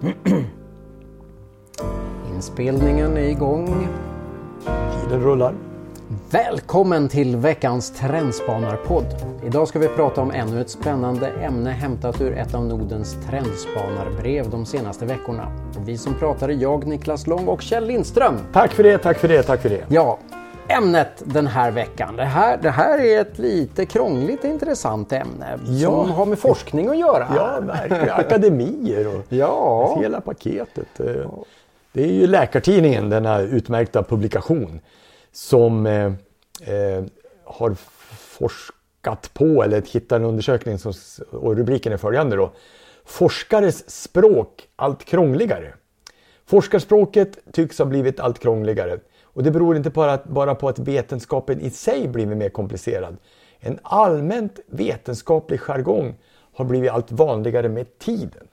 Inspelningen är igång. Tiden rullar. Välkommen till veckans Trendspanarpodd. Idag ska vi prata om ännu ett spännande ämne hämtat ur ett av Nordens trendspanarbrev de senaste veckorna. Vi som pratar är jag, Niklas Lång och Kjell Lindström. Tack för det, tack för det, tack för det. Ja, ämnet den här veckan. Det här, det här är ett lite krångligt intressant ämne Ja. som har med forskning att göra. Ja, verkligen. Akademier och Ja. hela paketet. Det är ju Läkartidningen, denna utmärkta publikation, som eh, eh, har forskat på, eller hittat en undersökning som, och rubriken är följande då. Forskares språk allt krångligare. Forskarspråket tycks ha blivit allt krångligare. Och det beror inte bara, bara på att vetenskapen i sig blivit mer komplicerad. En allmänt vetenskaplig jargong har blivit allt vanligare med tiden.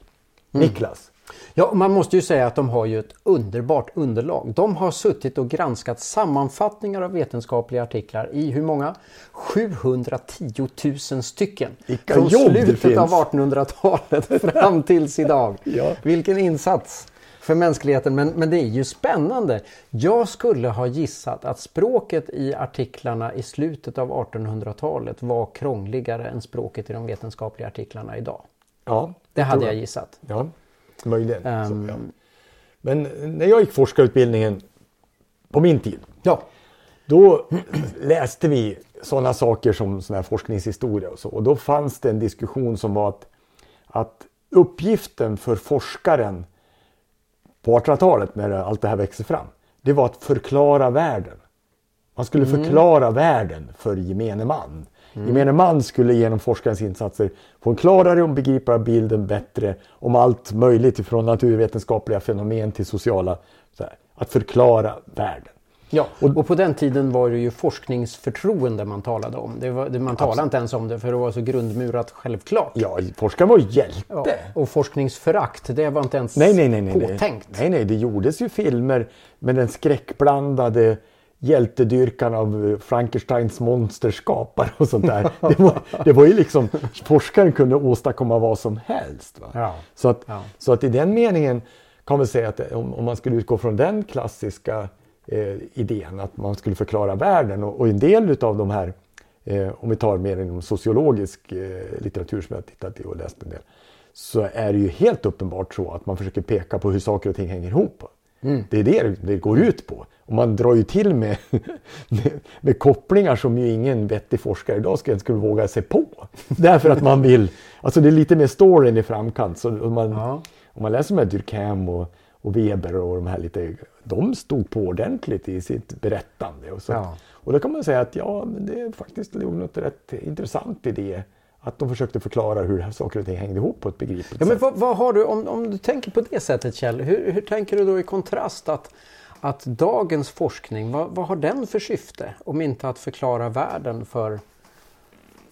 Niklas? Ja, man måste ju säga att de har ju ett underbart underlag. De har suttit och granskat sammanfattningar av vetenskapliga artiklar i hur många? 710 000 stycken. Vilka Från slutet av 1800-talet fram tills idag. Ja. Vilken insats för mänskligheten. Men, men det är ju spännande. Jag skulle ha gissat att språket i artiklarna i slutet av 1800-talet var krångligare än språket i de vetenskapliga artiklarna idag. Ja, Det hade tror jag gissat. Ja, möjligen. Ehm. Så, ja. Men när jag gick forskarutbildningen på min tid, Ja, då läste vi sådana saker som sån forskningshistoria och så. Och då fanns det en diskussion som var att, att uppgiften för forskaren på 1800-talet när allt det här växte fram, det var att förklara världen. Man skulle förklara världen för gemene man. Gemene man skulle genom forskarens insatser få en klarare och begripligare bild, en bättre om allt möjligt ifrån naturvetenskapliga fenomen till sociala. Här, att förklara världen. Ja, och, på den tiden var det ju forskningsförtroende man talade om. Det var, det, man talade inte ens om det för det var så grundmurat självklart. Ja, forskaren var ju hjälte. Ja, och forskningsförakt, det var inte ens Nej, nej, nej, nej, påtänkt. Nej, nej, det gjordes ju filmer med den skräckblandade hjältedyrkan av eh, Frankensteins monsterskapare och sånt där. Det var, det var ju liksom, forskaren kunde åstadkomma vad som helst. Ja. Så, att, Ja. så att i den meningen kan man säga att om, om man skulle utgå från den klassiska eh, idén att man skulle förklara världen och, och en del utav de här, eh, om vi tar mer inom sociologisk eh, litteratur som jag tittat i och läst en del, så är det ju helt uppenbart så att man försöker peka på hur saker och ting hänger ihop. Det är det det går ut på. Och man drar ju till med, med, med kopplingar som ju ingen vettig forskare idag skulle, skulle våga sig på. Därför att man vill, alltså det är lite mer storyn i framkant. Så om man, Ja. om man läser med Durkheim och, och Weber och de här lite, de stod på ordentligt i sitt berättande. Och, så. Ja. och då kan man säga att ja, men det är faktiskt något rätt intressant i det. Att de försökte förklara hur saker och ting hängde ihop på ett begripligt Ja, men sätt. vad, vad har du, om, om du tänker på det sättet Kjell, hur, hur tänker du då i kontrast att, att dagens forskning, vad, vad har den för syfte? Om inte att förklara världen för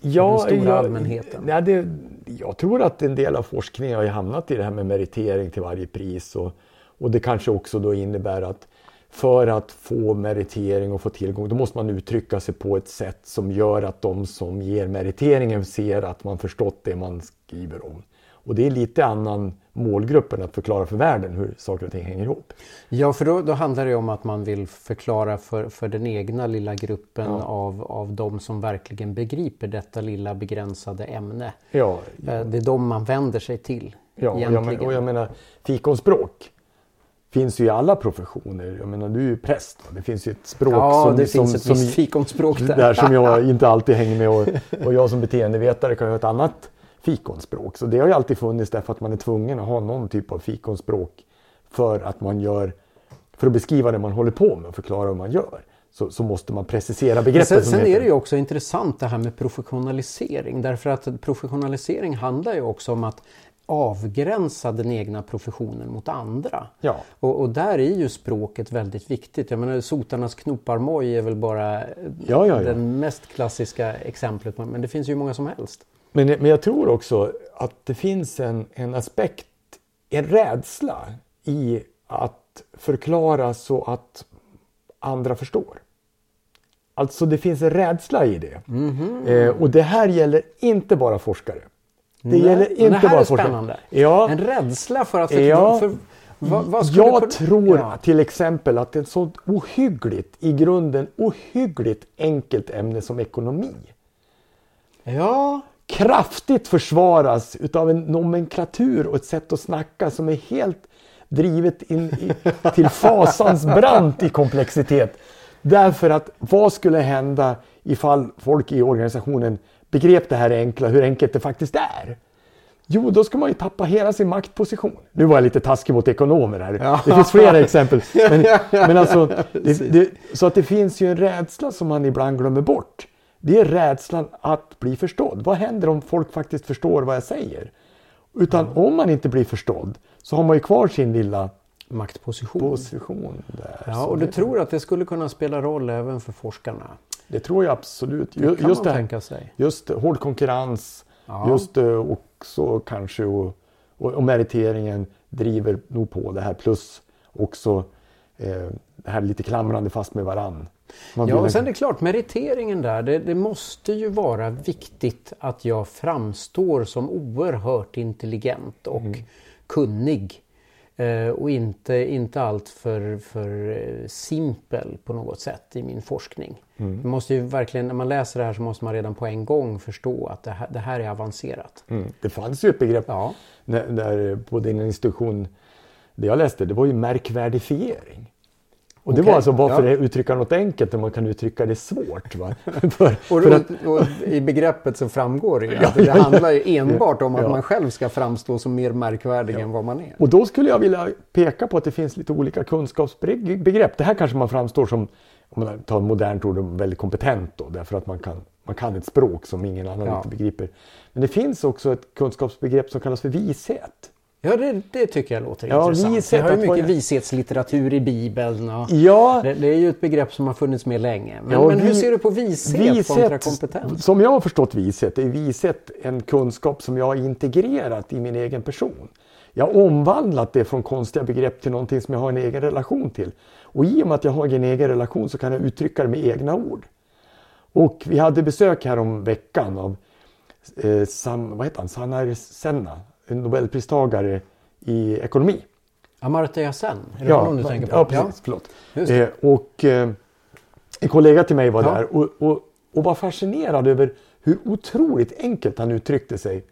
den stora allmänheten? Ja, det, jag tror att en del av forskningen har ju hamnat i det här med meritering till varje pris. Och, och det kanske också då innebär att för att få meritering och få tillgång, då måste man uttrycka sig på ett sätt som gör att de som ger meriteringen ser att man förstått det man skriver om. Och det är lite annan målgrupp än att förklara för världen hur saker och ting hänger ihop. Ja, för då, då handlar det om att man vill förklara för, för den egna lilla gruppen av, av de som verkligen begriper detta lilla begränsade ämne. Ja, Eh, Det är de man vänder sig till Ja, och jag, men- och jag menar fikonspråk finns ju i alla professioner. Jag menar du är ju präst. Va? Det finns ju ett språk ja, som, det som, finns ett som, visst fikonspråk där. där som jag inte alltid hänger med. Och, och jag som beteendevetare kan ju ha ett annat fikonspråk. Så det har ju alltid funnits därför att man är tvungen att ha någon typ av fikonspråk för att man gör för att beskriva det man håller på med och förklara hur man gör. Så, så måste man precisera begreppen. Sen, sen är det ju också intressant det här med professionalisering. Därför att professionalisering handlar ju också om att avgränsa den egna professionen mot andra. Ja. Och, och där är ju språket väldigt viktigt. Jag menar sotarnas knoparmoj är väl bara Ja, ja, ja. den mest klassiska exemplet. Men det finns ju många som helst. Men, men jag tror också att det finns en, en aspekt, en rädsla i att förklara så att andra förstår. Alltså det finns en rädsla i det. Mhm. Eh, och det här gäller inte bara forskare. Det Nej, gäller inte det här bara är spännande. Ja. En rädsla för att... För, Ja. för, vad, vad Jag kunna- tror Ja. till exempel att ett sånt ohyggligt, i grunden ohyggligt enkelt ämne som ekonomi Ja, kraftigt försvaras utav en nomenklatur och ett sätt att snacka som är helt drivet in i, till fasans brant i komplexitet. Därför att vad skulle hända ifall folk i organisationen begrep det här enkla, hur enkelt det faktiskt är? Jo, då ska man ju tappa hela sin maktposition. Nu var jag lite taskig mot ekonomer här. Ja. Det finns flera exempel. Men, men alltså, det, det, så att det finns ju en rädsla som man ibland glömmer bort. Det är rädslan att bli förstådd. Vad händer om folk faktiskt förstår vad jag säger? Utan om man inte blir förstådd så har man ju kvar sin lilla maktposition. position där. Ja, och du tror att det skulle kunna spela roll även för forskarna? Det tror jag absolut. Det kan just man det tänka sig. just hård konkurrens, Ja. just också kanske och, och, och meriteringen driver nog på det här. Plus också eh, det här lite klamrande fast med varann. Man Ja, och sen är det klart, meriteringen där. Det, det måste ju vara viktigt att jag framstår som oerhört intelligent och Mm. kunnig. Eh, och inte, inte allt för, för eh, simpel på något sätt i min forskning. Mm. Det måste ju verkligen, när man läser det här så måste man redan på en gång förstå att det här, det här är avancerat. Mm. Det fanns ju ett begrepp Ja. när, när, på din institution, det jag läste, det var ju märkvärdifiering. Och det Okej, var alltså varför ja. uttrycka något enkelt när man kan uttrycka det svårt. Va? för, Och, för att, och, och i begreppet så framgår det ju Ja, att det ja, handlar ju enbart om att man själv ska framstå som mer märkvärdig än vad man är. och då skulle jag vilja peka på att det finns lite olika kunskapsbegrepp. Det här kanske man framstår som, om man tar ett modernt ord, väldigt kompetent då, därför att man kan, man kan ett språk som ingen annan begriper. Men det finns också ett kunskapsbegrepp som kallas för vishet. Ja, det, det tycker jag låter Ja, intressant. vishet Vi har ju mycket vara- vishetslitteratur i Bibeln. Och Ja, det, det är ju ett begrepp som har funnits med länge. Men, Ja, men hur vi- ser du på vishet, kontra kompetens? Som jag har förstått vishet, är vishet en kunskap som jag har integrerat i min egen person. Jag har omvandlat det från konstiga begrepp till någonting som jag har en egen relation till. Och i och med att jag har en egen relation så kan jag uttrycka det med egna ord. Och vi hade besök här om veckan av eh, Sam, vad heter han? Sanar Senna, en nobelpristagare i ekonomi. Amartya Sen, är det honom du tänker på? Ja, precis. Förlåt. Just det. Eh, och eh, en kollega till mig var Ja. där och, och, och var fascinerad över hur otroligt enkelt han uttryckte sig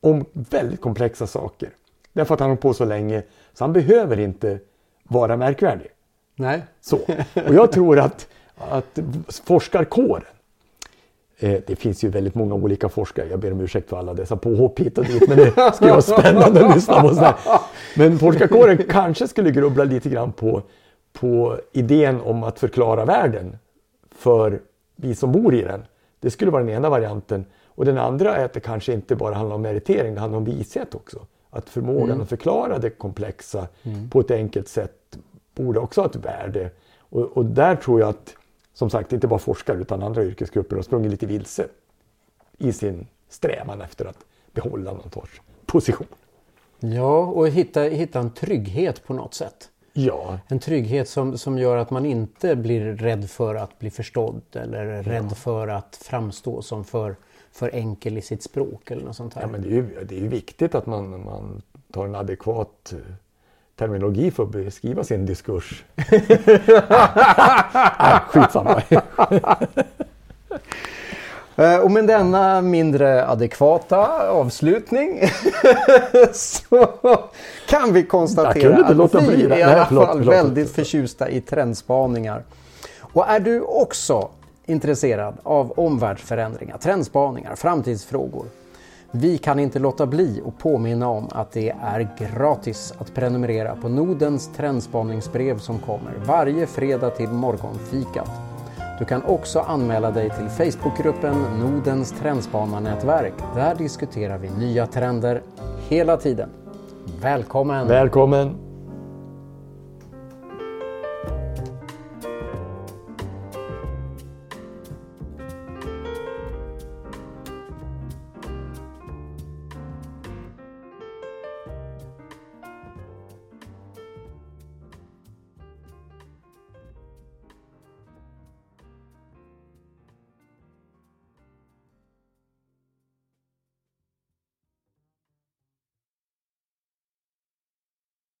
om väldigt komplexa saker. Därför att han har på så länge så han behöver inte vara märkvärdig. Nej. Så. Och jag tror att, att forskarkåren det finns ju väldigt många olika forskare. Jag ber om ursäkt för alla dessa påhopp hit och dit. Men det skulle vara spännande att lyssna på. sådär. Men forskarkåren kanske skulle grubbla lite grann på, på idén om att förklara världen för vi som bor i den. Det skulle vara den ena varianten. Och den andra är att det kanske inte bara handlar om meritering, det handlar om vishet också. Att förmågan att förklara det komplexa på ett enkelt sätt borde också ha ett värde. Och, och där tror jag att, som sagt, inte bara forskare utan andra yrkesgrupper har sprungit lite vilse i sin strävan efter att behålla någon sorts position. Ja, och hitta, hitta en trygghet på något sätt. Ja, En trygghet som, som gör att man inte blir rädd för att bli förstådd eller rädd för att framstå som för, för enkel i sitt språk eller något sånt här. ja men det är ju, det är viktigt att man, man tar en adekvat eh, terminologi för att beskriva sin diskurs. ah, skitsamma. Eh, Och med denna mindre adekvata avslutning så kan vi konstatera att vi är i alla fall väldigt förtjusta i trendspaningar. Och är du också intresserad av omvärldsförändringar, trendspaningar, framtidsfrågor? Vi kan inte låta bli att påminna om att det är gratis att prenumerera på Nordens trendspaningsbrev som kommer varje fredag till morgonfikat. Du kan också anmäla dig till Facebookgruppen Nordens trendspanarnätverk. Där diskuterar vi nya trender hela tiden. Välkommen! Välkommen!